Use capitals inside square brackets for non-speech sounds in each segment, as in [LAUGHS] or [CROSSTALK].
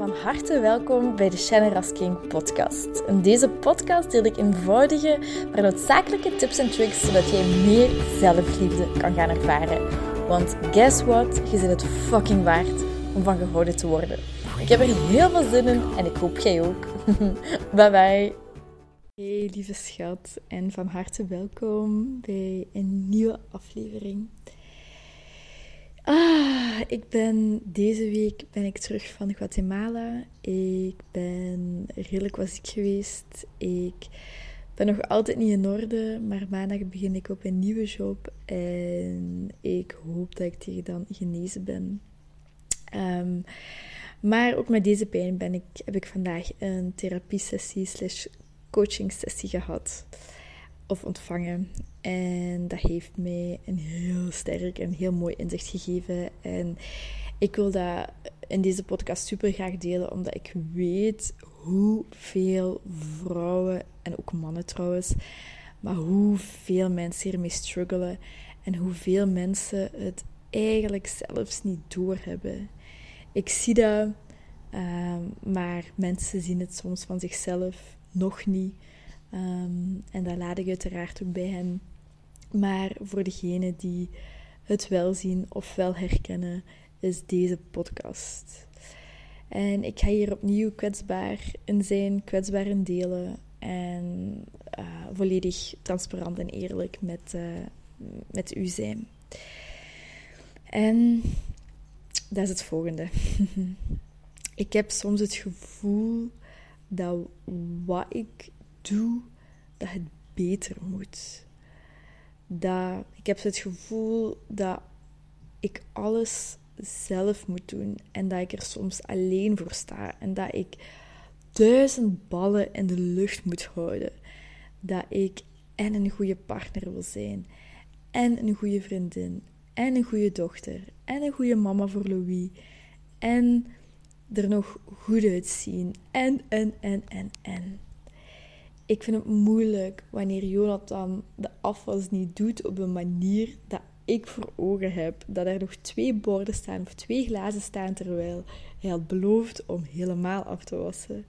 Van harte welkom bij de Shannon Rasking podcast. In deze podcast deel ik eenvoudige, maar noodzakelijke tips en tricks zodat jij meer zelfliefde kan gaan ervaren. Want guess what? Je zit het fucking waard om van gehouden te worden. Ik heb er heel veel zin in en ik hoop jij ook. [LAUGHS] bye bye. Hey lieve schat en van harte welkom bij een nieuwe aflevering. Ah, ik ben deze week ben ik terug van Guatemala. Ik ben redelijk was ik geweest. Ik ben nog altijd niet in orde, maar maandag begin ik op een nieuwe job en ik hoop dat ik tegen dan genezen ben. Um, maar ook met deze pijn ben ik, heb ik vandaag een therapiesessie slash coachingsessie gehad of ontvangen. En dat heeft mij een heel sterk en heel mooi inzicht gegeven. En ik wil dat in deze podcast super graag delen, omdat ik weet hoeveel vrouwen, en ook mannen trouwens, maar hoeveel mensen hiermee struggelen. En hoeveel mensen het eigenlijk zelfs niet doorhebben. Ik zie dat, ehm, maar mensen zien het soms van zichzelf nog niet. Um, en dat laat ik uiteraard ook bij hen. Maar voor degenen die het wel zien of wel herkennen, is deze podcast. En ik ga hier opnieuw kwetsbaar in zijn, kwetsbaar in delen en uh, volledig transparant en eerlijk met, uh, met u zijn. En dat is het volgende. [LAUGHS] ik heb soms het gevoel dat wat ik doe, dat het beter moet. Dat, ik heb het gevoel dat ik alles zelf moet doen en dat ik er soms alleen voor sta en dat ik duizend ballen in de lucht moet houden. Dat ik en een goede partner wil zijn, en een goede vriendin, en een goede dochter, en een goede mama voor Louis, en er nog goed uitzien, en, en, en, en, en ik vind het moeilijk wanneer Jonathan de afwas niet doet op een manier dat ik voor ogen heb. Dat er nog twee borden staan of twee glazen staan terwijl hij had beloofd om helemaal af te wassen.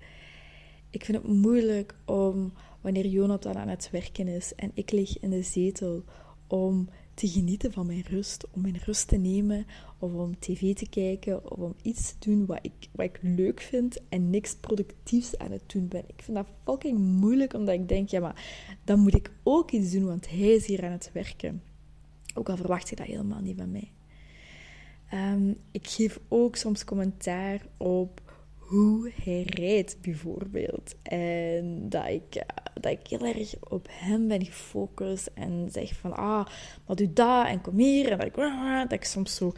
Ik vind het moeilijk om wanneer Jonathan aan het werken is en ik lig in de zetel om te genieten van mijn rust, om mijn rust te nemen, of om tv te kijken, of om iets te doen wat ik, wat ik leuk vind en niks productiefs aan het doen ben. Ik vind dat fucking moeilijk, omdat ik denk, ja, maar dan moet ik ook iets doen, want hij is hier aan het werken. Ook al verwacht hij dat helemaal niet van mij. Um, ik geef ook soms commentaar op hoe hij rijdt, bijvoorbeeld. En dat ik, eh, dat ik heel erg op hem ben gefocust en zeg van, ah, wat doe dat en kom hier. En dat ik, dat ik soms zo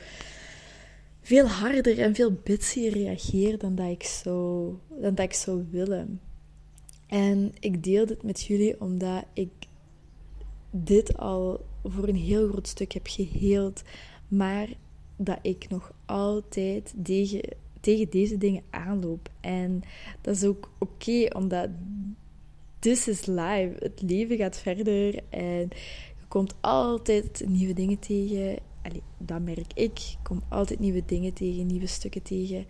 veel harder en veel bitsier reageer dan dat ik zou, dan dat ik zou willen. En ik deel dit met jullie omdat ik dit al voor een heel groot stuk heb geheeld, maar dat ik nog altijd tegen tegen deze dingen aanloop. En dat is ook oké, omdat this is live. Het leven gaat verder en je komt altijd nieuwe dingen tegen. Allee, dat merk ik. Ik kom altijd nieuwe dingen tegen, nieuwe stukken tegen.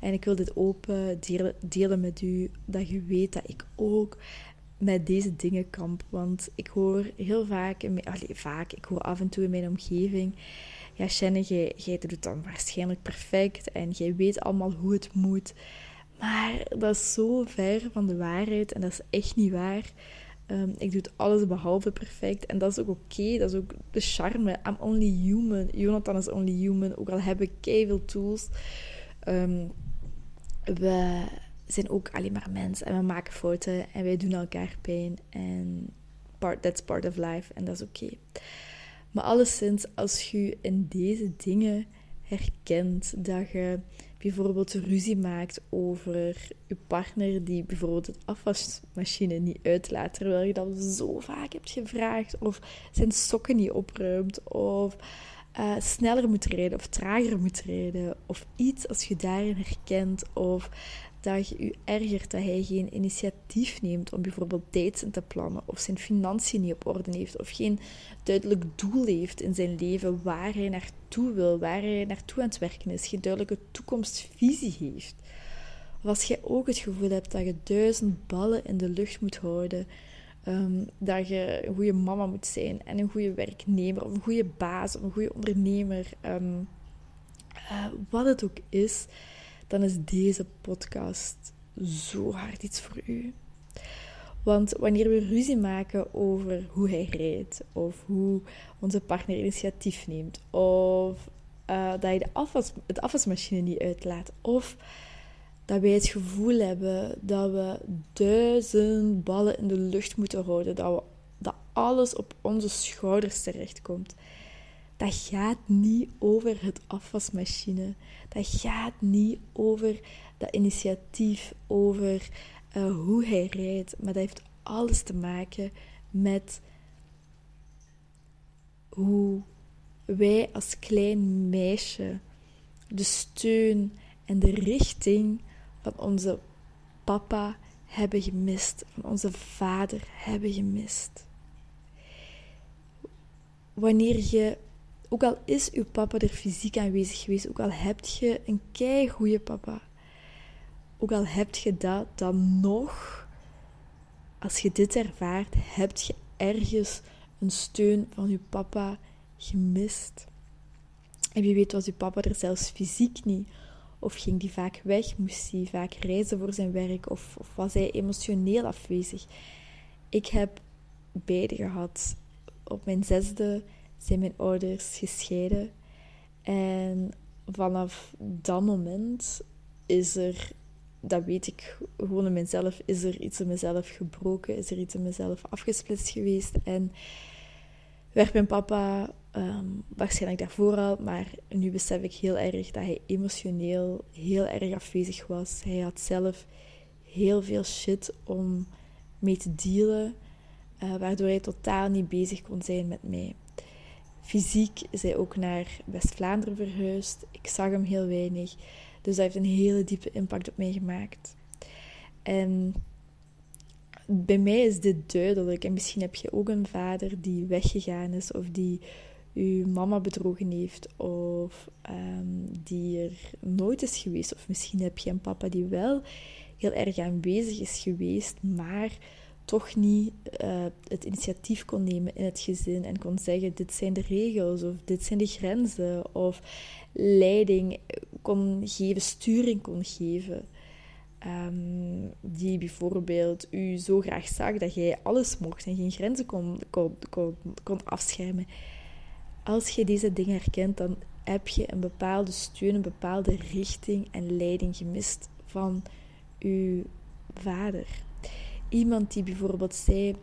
En ik wil dit open delen, delen met u, dat je weet dat ik ook met deze dingen kamp. Want ik hoor heel vaak, vaak, ik hoor af en toe in mijn omgeving ja, Shannon, jij, jij doet dan waarschijnlijk perfect en jij weet allemaal hoe het moet. Maar dat is zo ver van de waarheid en dat is echt niet waar. Um, ik doe het alles behalve perfect en dat is ook oké. Dat is ook de charme. I'm only human. Jonathan is only human. Ook al heb ik veel tools. Um, we zijn ook alleen maar mensen en we maken fouten en wij doen elkaar pijn. En part, that's part of life en dat is oké. Maar alleszins, als je in deze dingen herkent dat je bijvoorbeeld ruzie maakt over je partner die bijvoorbeeld het afwasmachine niet uitlaat, terwijl je dat zo vaak hebt gevraagd, of zijn sokken niet opruimt, of uh, sneller moet rijden of trager moet rijden, of iets als je daarin herkent, of dat je je ergert dat hij geen initiatief neemt om bijvoorbeeld dates in te plannen, of zijn financiën niet op orde heeft, of geen duidelijk doel heeft in zijn leven waar hij naartoe wil, waar hij naartoe aan het werken is, geen duidelijke toekomstvisie heeft. Of als jij ook het gevoel hebt dat je duizend ballen in de lucht moet houden, ehm, dat je een goede mama moet zijn en een goede werknemer, of een goede baas, of een goede ondernemer, ehm, eh, wat het ook is, dan is deze podcast zo hard iets voor u. Want wanneer we ruzie maken over hoe hij rijdt, of hoe onze partner initiatief neemt, of uh, dat je de afwas, het afwasmachine niet uitlaat, of dat wij het gevoel hebben dat we duizend ballen in de lucht moeten houden, dat, we, dat alles op onze schouders terechtkomt. Dat gaat niet over het afwasmachine. Dat gaat niet over dat initiatief, over uh, hoe hij rijdt. Maar dat heeft alles te maken met hoe wij als klein meisje de steun en de richting van onze papa hebben gemist, van onze vader hebben gemist. Wanneer je, ook al is uw papa er fysiek aanwezig geweest, ook al heb je een kei goede papa, ook al heb je dat, dan nog, als je dit ervaart, heb je ergens een steun van je papa gemist. En wie weet was uw papa er zelfs fysiek niet. Of ging die vaak weg, moest hij vaak reizen voor zijn werk, of, of was hij emotioneel afwezig. Ik heb beide gehad. Op mijn zesde zijn mijn ouders gescheiden. En vanaf dat moment is er dat weet ik gewoon in mezelf. Is er iets in mezelf gebroken? Is er iets in mezelf afgesplitst geweest? En werd mijn papa um, waarschijnlijk daarvoor al, maar nu besef ik heel erg dat hij emotioneel heel erg afwezig was. Hij had zelf heel veel shit om mee te dealen, uh, waardoor hij totaal niet bezig kon zijn met mij. Fysiek is hij ook naar West-Vlaanderen verhuisd. Ik zag hem heel weinig. Dus dat heeft een hele diepe impact op mij gemaakt. En bij mij is dit duidelijk. En misschien heb je ook een vader die weggegaan is of die uw mama bedrogen heeft of ehm, die er nooit is geweest. Of misschien heb je een papa die wel heel erg aanwezig is geweest, maar toch niet uh, het initiatief kon nemen in het gezin en kon zeggen: dit zijn de regels of dit zijn de grenzen of leiding kon geven, sturing kon geven. Um, die bijvoorbeeld u zo graag zag dat jij alles mocht en geen grenzen kon, kon, kon, kon afschermen. Als je deze dingen herkent, dan heb je een bepaalde steun, een bepaalde richting en leiding gemist van uw vader. Iemand die bijvoorbeeld zei,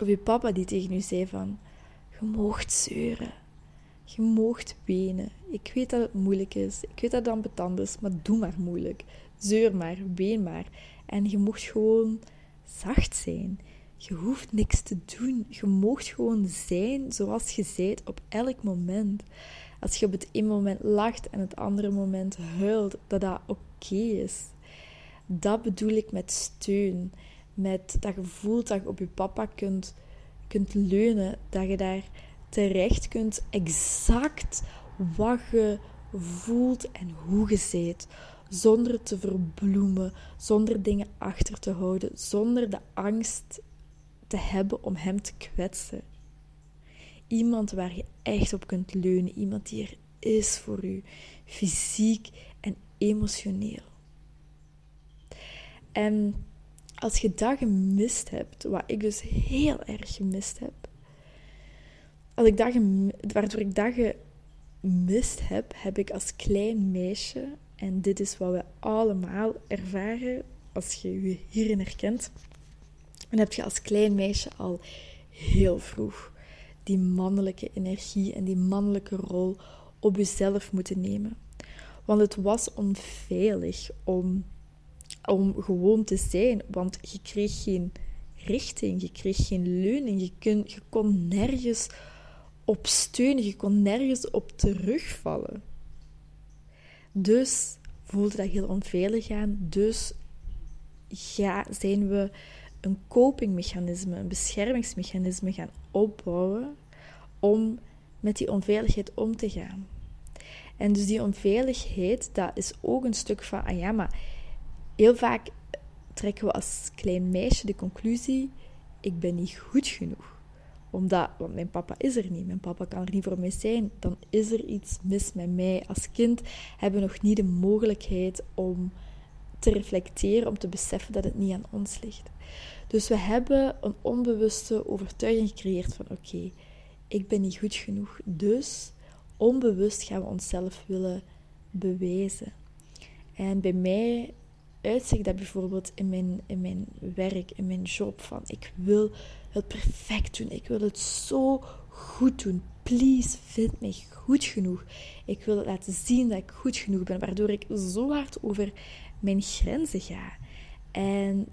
of uw papa die tegen u zei van, je moogt zeuren, je moogt wenen. Ik weet dat het moeilijk is, ik weet dat het ambetant is, maar doe maar moeilijk. Zeur maar, ween maar. En je mocht gewoon zacht zijn. Je hoeft niks te doen. Je moogt gewoon zijn zoals je bent op elk moment. Als je op het ene moment lacht en het andere moment huilt, dat dat oké is. Dat bedoel ik met steun. Met dat je voelt dat je op je papa kunt, kunt leunen. Dat je daar terecht kunt exact wat je voelt en hoe je bent. Zonder te verbloemen, zonder dingen achter te houden, zonder de angst te hebben om hem te kwetsen. Iemand waar je echt op kunt leunen, iemand die er is voor u, fysiek en emotioneel. En als je dat gemist hebt, wat ik dus heel erg gemist heb, als ik dat waardoor ik dat gemist heb, heb ik als klein meisje, en dit is wat we allemaal ervaren als je je hierin herkent, en heb je als klein meisje al heel vroeg die mannelijke energie en die mannelijke rol op jezelf moeten nemen. Want het was onveilig om, om gewoon te zijn, want je kreeg geen richting, je kreeg geen leuning, je, kun, je kon nergens op steunen, je kon nergens op terugvallen. Dus voelde dat heel onveilig aan, dus ja, zijn we een copingmechanisme, een beschermingsmechanisme gaan opbouwen om met die onveiligheid om te gaan. En dus die onveiligheid, dat is ook een stuk van, ah ja, maar heel vaak trekken we als klein meisje de conclusie: ik ben niet goed genoeg omdat, want mijn papa is er niet, mijn papa kan er niet voor mij zijn, dan is er iets mis met mij. Als kind hebben we nog niet de mogelijkheid om te reflecteren, om te beseffen dat het niet aan ons ligt. Dus we hebben een onbewuste overtuiging gecreëerd van oké, ik ben niet goed genoeg. Dus onbewust gaan we onszelf willen bewijzen. En bij mij uitzicht dat bijvoorbeeld in mijn, in mijn werk, in mijn job. Van ik wil het perfect doen. Ik wil het zo goed doen. Please, vind mij goed genoeg. Ik wil laten zien dat ik goed genoeg ben, waardoor ik zo hard over mijn grenzen ga. En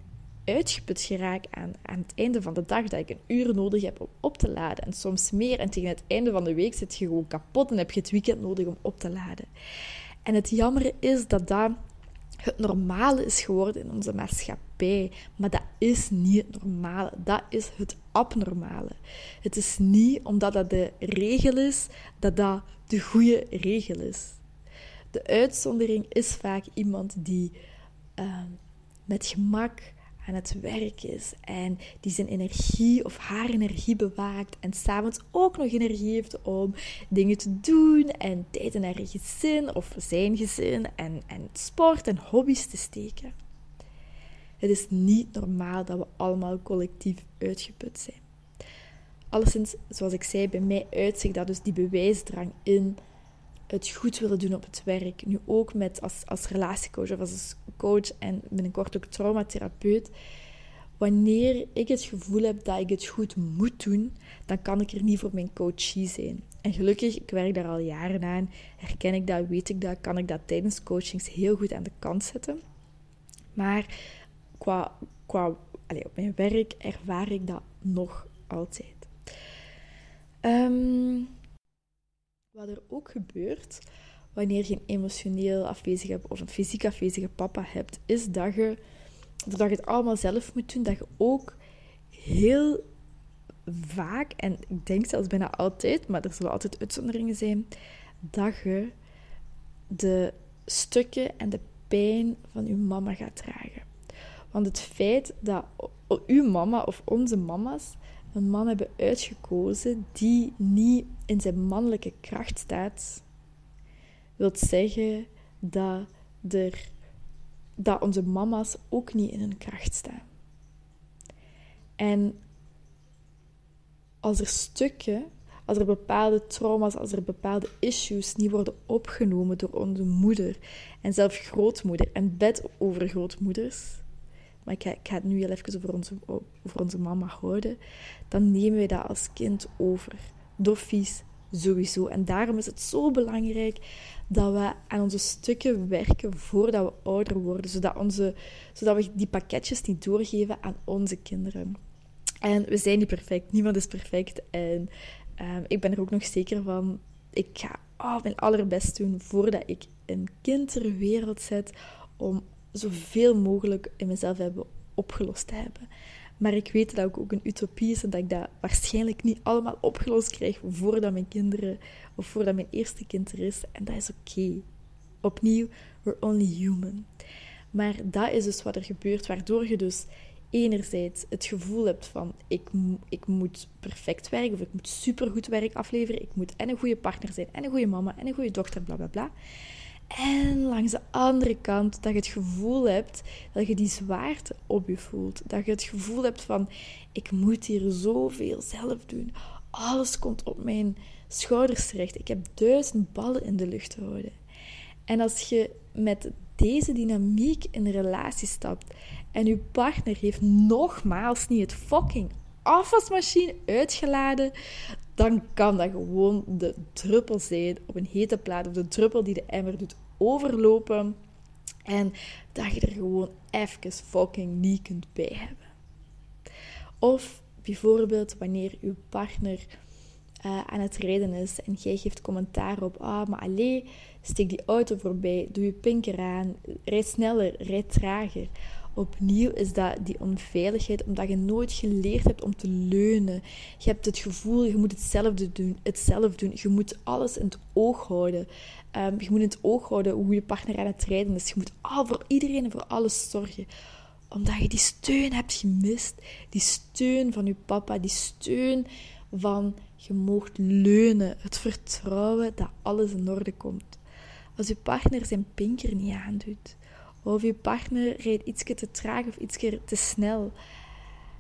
uitgeput geraak aan, aan het einde van de dag, dat ik een uur nodig heb om op te laden. En soms meer. En tegen het einde van de week zit je gewoon kapot en heb je het weekend nodig om op te laden. En het jammer is dat dat het normale is geworden in onze maatschappij. Maar dat is niet het normale. Dat is het abnormale. Het is niet omdat dat de regel is, dat dat de goede regel is. De uitzondering is vaak iemand die uh, met gemak aan het werk is en die zijn energie of haar energie bewaakt en s'avonds ook nog energie heeft om dingen te doen en tijd in haar gezin of zijn gezin en, en sport en hobby's te steken. Het is niet normaal dat we allemaal collectief uitgeput zijn. Alleszins, zoals ik zei, bij mij uitzicht dat dus die bewijsdrang in het goed willen doen op het werk. Nu ook met als, als relatiecoach of als coach en binnenkort ook traumatherapeut. Wanneer ik het gevoel heb dat ik het goed moet doen, dan kan ik er niet voor mijn coachie zijn. En gelukkig, ik werk daar al jaren aan, herken ik dat, weet ik dat, kan ik dat tijdens coachings heel goed aan de kant zetten. Maar qua, qua allez, op mijn werk ervaar ik dat nog altijd. Um, wat er ook gebeurt wanneer je een emotioneel afwezige of een fysiek afwezige papa hebt, is dat je, doordat je het allemaal zelf moet doen, dat je ook heel vaak, en ik denk zelfs bijna altijd, maar er zullen altijd uitzonderingen zijn, dat je de stukken en de pijn van je mama gaat dragen. Want het feit dat uw mama of onze mama's een man hebben uitgekozen die niet in zijn mannelijke kracht staat, wil zeggen dat, er, dat onze mama's ook niet in hun kracht staan. En als er stukken, als er bepaalde trauma's, als er bepaalde issues niet worden opgenomen door onze moeder en zelfs grootmoeder en bedovergrootmoeders, maar ik ga, het nu heel even over onze, over onze mama houden, dan nemen we dat als kind over. Doffies sowieso. En daarom is het zo belangrijk dat we aan onze stukken werken voordat we ouder worden, zodat, onze, zodat we die pakketjes niet doorgeven aan onze kinderen. En we zijn niet perfect, niemand is perfect. En ehm, ik ben er ook nog zeker van, ik ga oh, mijn allerbest doen voordat ik een kind ter wereld zet om zoveel mogelijk in mezelf hebben opgelost te hebben. Maar ik weet dat het ook een utopie is en dat ik dat waarschijnlijk niet allemaal opgelost krijg voordat mijn kinderen of voordat mijn eerste kind er is. En dat is oké. Opnieuw, we're only human. Maar dat is dus wat er gebeurt, waardoor je dus enerzijds het gevoel hebt van ik, ik moet perfect werken of ik moet supergoed werk afleveren. Ik moet en een goede partner zijn en een goede mama en een goede dochter, bla bla bla. En langs de andere kant dat je het gevoel hebt dat je die zwaarte op je voelt. Dat je het gevoel hebt van ik moet hier zoveel zelf doen. Alles komt op mijn schouders terecht. Ik heb duizend ballen in de lucht te houden. En als je met deze dynamiek in een relatie stapt en je partner heeft nogmaals niet het fucking afwasmachine uitgeladen, dan kan dat gewoon de druppel zijn op een hete plaat, of de druppel die de emmer doet overlopen. En dat je er gewoon even fucking niet kunt bij hebben. Of bijvoorbeeld wanneer uw partner uh, aan het rijden is en jij geeft commentaar op, ah, maar alleen steek die auto voorbij, doe je pinker aan, rijd sneller, rijd trager. Opnieuw is dat die onveiligheid, omdat je nooit geleerd hebt om te leunen. Je hebt het gevoel, je moet hetzelfde doen, het zelf doen. Je moet alles in het oog houden. Ehm, je moet in het oog houden hoe je partner aan het rijden is. Je moet al voor iedereen en voor alles zorgen. Omdat je die steun hebt gemist. Die steun van je papa, die steun van je moogt leunen. Het vertrouwen dat alles in orde komt. Als je partner zijn pinker niet aandoet, of je partner rijdt iets te traag of iets te snel,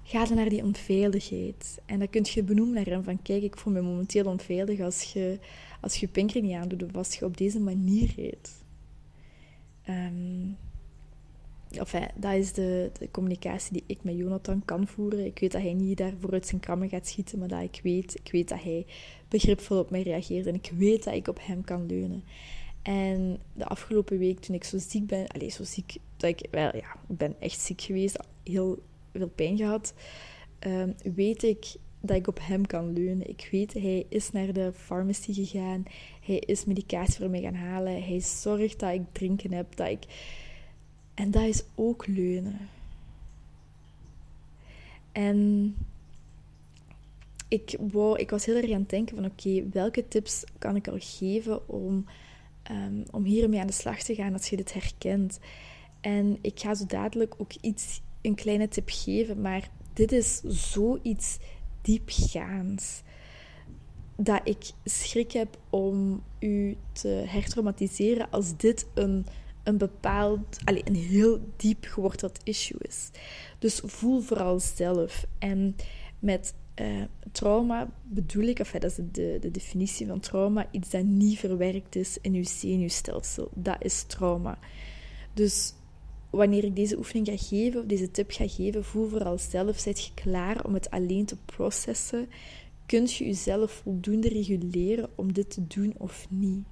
ga dan naar die onveiligheid. En dan kun je benoemen naar hem van, kijk, ik voel me momenteel onveilig als je, als je pinker niet aandoet of als je op deze manier. Um, enfin, dat is de, de, communicatie die ik met Jonathan kan voeren. Ik weet dat hij niet daarvoor uit zijn krammen gaat schieten, maar dat ik weet, ik weet dat hij begripvol op mij reageert en ik weet dat ik op hem kan leunen. En de afgelopen week, toen ik zo ziek ben, allez, zo ziek, dat ik, wel ja, ik ben echt ziek geweest, heel veel pijn gehad, um, weet ik dat ik op hem kan leunen. Ik weet, hij is naar de pharmacy gegaan, hij is medicatie voor mij gaan halen, hij zorgt dat ik drinken heb, dat ik... En dat is ook leunen. En ik, wou, ik was heel erg aan het denken van oké, welke tips kan ik al geven om um, om hiermee aan de slag te gaan als je dit herkent. En ik ga zo dadelijk ook iets, een kleine tip geven, maar dit is zoiets diepgaans dat ik schrik heb om u te hertraumatiseren als dit een, een bepaald, allez, een heel diep geworteld issue is. Dus voel vooral zelf. En met uh, trauma bedoel ik, of dat is de, de definitie van trauma, iets dat niet verwerkt is in uw zenuwstelsel. Dat is trauma. Dus wanneer ik deze oefening ga geven, of deze tip ga geven, voel vooral zelf, je klaar om het alleen te processen? Kunt je jezelf voldoende reguleren om dit te doen of niet?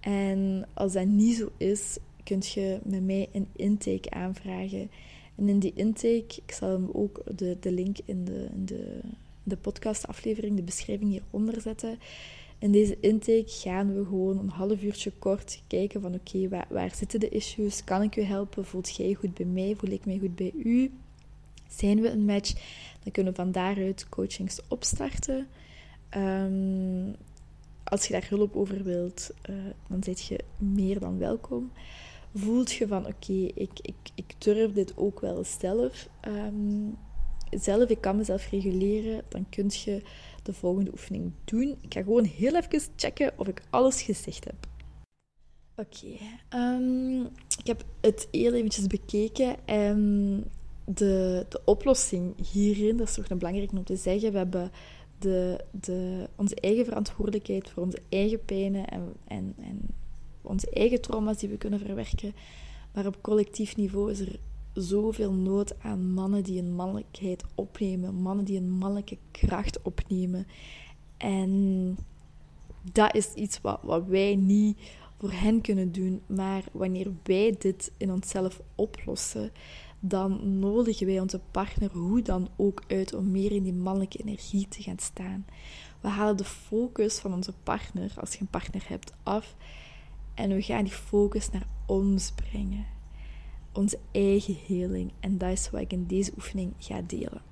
En als dat niet zo is, kunt je met mij een intake aanvragen. En in die intake, ik zal hem ook de, de link in de, in de de podcastaflevering, de beschrijving hieronder zetten. In deze intake gaan we gewoon een half uurtje kort kijken van oké, waar, zitten de issues? Kan ik u helpen? Voelt jij goed bij mij? Voel ik mij goed bij u? Zijn we een match? Dan kunnen we van daaruit coachings opstarten. Um, als je daar hulp over wilt, uh, dan zit je meer dan welkom. Voelt je van oké, ik, ik, ik durf dit ook wel zelf. Um, zelf, ik kan mezelf reguleren, dan kun je de volgende oefening doen. Ik ga gewoon heel even checken of ik alles gezegd heb. Oké, ehm, ik heb het heel eventjes bekeken en de, de oplossing hierin, dat is toch een belangrijk om te zeggen, we hebben de, de, onze eigen verantwoordelijkheid voor onze eigen pijnen en, en, en onze eigen trauma's die we kunnen verwerken. Maar op collectief niveau is er zoveel nood aan mannen die een mannelijkheid opnemen, mannen die een mannelijke kracht opnemen. En dat is iets wat, wat wij niet voor hen kunnen doen, maar wanneer wij dit in onszelf oplossen, dan nodigen wij onze partner hoe dan ook uit om meer in die mannelijke energie te gaan staan. We halen de focus van onze partner, als je een partner hebt, af en we gaan die focus naar ons brengen onze eigen heling. En dat is wat ik in deze oefening ga delen.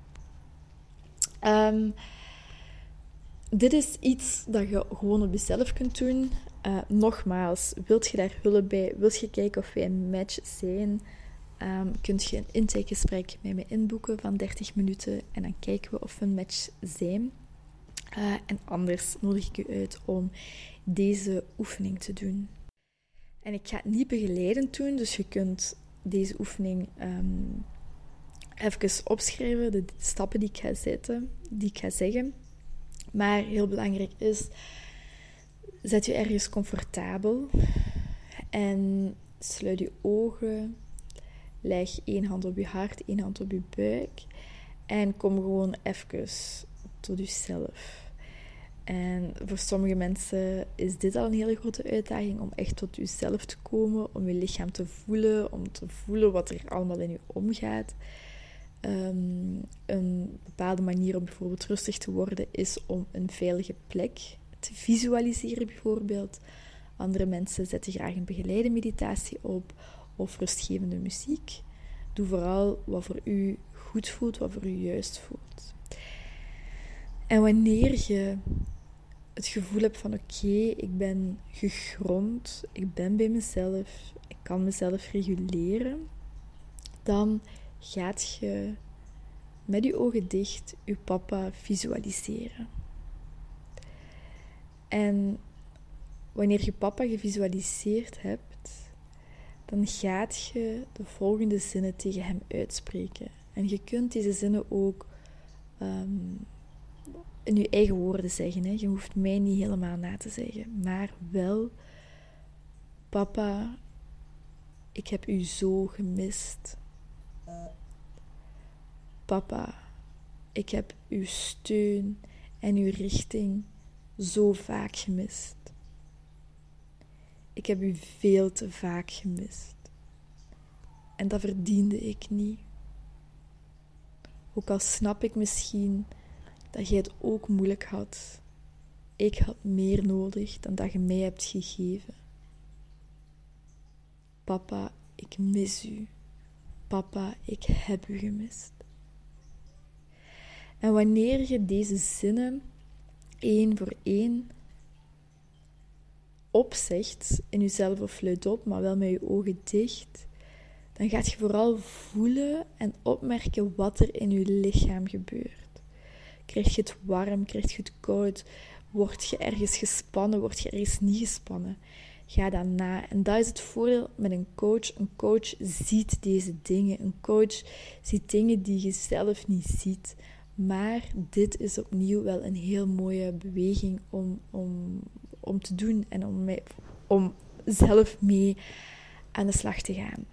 Ehm, dit is iets dat je gewoon op jezelf kunt doen. Uh, nogmaals, wilt je daar hulp bij? Wilt je kijken of wij een match zijn? Um, kunt je een intakegesprek met me inboeken van 30 minuten en dan kijken we of we een match zijn. Uh, en anders nodig ik u uit om deze oefening te doen. En ik ga het niet begeleidend doen, dus je kunt deze oefening um, even opschrijven, de stappen die ik ga zetten, die ik ga zeggen. Maar heel belangrijk is, zet je ergens comfortabel en sluit je ogen. Leg één hand op je hart, één hand op je buik. En kom gewoon even tot jezelf. En voor sommige mensen is dit al een hele grote uitdaging om echt tot jezelf te komen, om je lichaam te voelen, om te voelen wat er allemaal in je omgaat. Ehm, een bepaalde manier om bijvoorbeeld rustig te worden is om een veilige plek te visualiseren, bijvoorbeeld. Andere mensen zetten graag een begeleide meditatie op of rustgevende muziek. Doe vooral wat voor u goed voelt, wat voor u juist voelt. En wanneer je het gevoel hebt van oké, ik ben gegrond, ik ben bij mezelf, ik kan mezelf reguleren, dan gaat je met je ogen dicht je papa visualiseren. En wanneer je papa gevisualiseerd hebt, dan gaat je de volgende zinnen tegen hem uitspreken. En je kunt deze zinnen ook ehm, in je eigen woorden zeggen. Hè. Je hoeft mij niet helemaal na te zeggen, maar wel: Papa, ik heb u zo gemist. Papa, ik heb uw steun en uw richting zo vaak gemist. Ik heb u veel te vaak gemist. En dat verdiende ik niet. Ook al snap ik misschien dat jij het ook moeilijk had. Ik had meer nodig dan dat je mij hebt gegeven. Papa, ik mis u. Papa, ik heb u gemist. En wanneer je deze zinnen één voor één opzegt in jezelf of op, maar wel met je ogen dicht, dan gaat je vooral voelen en opmerken wat er in je lichaam gebeurt. Krijg je het warm, krijg je het koud, word je ergens gespannen, word je ergens niet gespannen. Ga dan na. En dat is het voordeel met een coach. Een coach ziet deze dingen. Een coach ziet dingen die je zelf niet ziet. Maar dit is opnieuw wel een heel mooie beweging om, om, om te doen en om, om zelf mee aan de slag te gaan.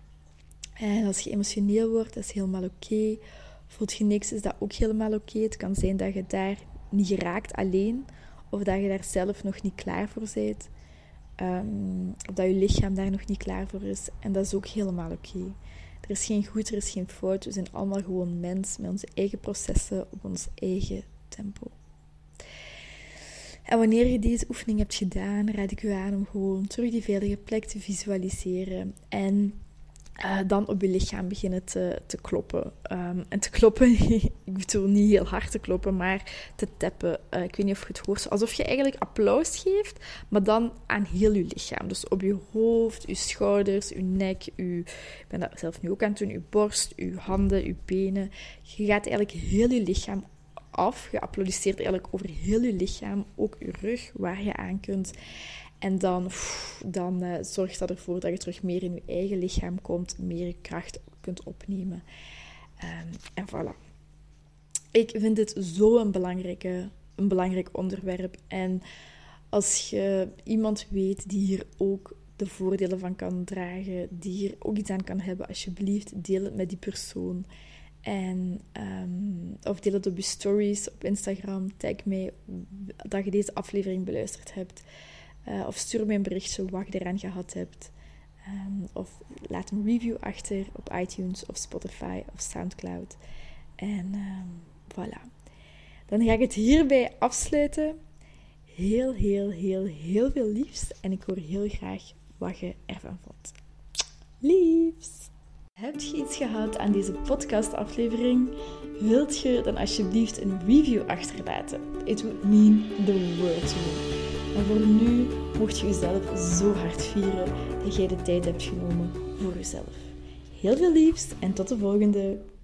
En als je emotioneel wordt, dat is helemaal oké. Voelt je niks, is dat ook helemaal oké. Het kan zijn dat je daar niet geraakt alleen, of dat je daar zelf nog niet klaar voor bent. Um, of dat je lichaam daar nog niet klaar voor is. En dat is ook helemaal oké. Er is geen goed, er is geen fout. We zijn allemaal gewoon mens met onze eigen processen op ons eigen tempo. En wanneer je deze oefening hebt gedaan, raad ik u aan om gewoon terug die veilige plek te visualiseren. En uh, dan op je lichaam beginnen te, te kloppen. Um, en te kloppen, [LAUGHS] ik bedoel niet heel hard te kloppen, maar te tappen. Uh, ik weet niet of je het hoort. Alsof je eigenlijk applaus geeft, maar dan aan heel je lichaam. Dus op je hoofd, je schouders, je nek, je, ik ben dat zelf nu ook aan het doen, je borst, je handen, je benen. Je gaat eigenlijk heel je lichaam af. Je applaudisseert eigenlijk over heel je lichaam, ook je rug, waar je aan kunt. En dan, dan uh, zorgt dat ervoor dat je terug meer in je eigen lichaam komt, meer kracht kunt opnemen. Um, en voilà. Ik vind dit zo een, belangrijke, een belangrijk onderwerp. En als je iemand weet die hier ook de voordelen van kan dragen, die hier ook iets aan kan hebben, alsjeblieft, deel het met die persoon. En, um, of deel het op je stories op Instagram. Tag mij dat je deze aflevering beluisterd hebt. Uh, of stuur mij een berichtje wat je eraan gehad hebt. Um, of laat een review achter op iTunes of Spotify of Soundcloud. En um, voilà. Dan ga ik het hierbij afsluiten. Heel, heel, heel, heel veel liefst. En ik hoor heel graag wat je ervan vond. Liefs! Heb je iets gehad aan deze podcastaflevering? Wilt je dan alsjeblieft een review achterlaten? It would mean the world to me. En voor nu mocht je jezelf zo hard vieren dat jij de tijd hebt genomen voor jezelf. Heel veel liefst en tot de volgende!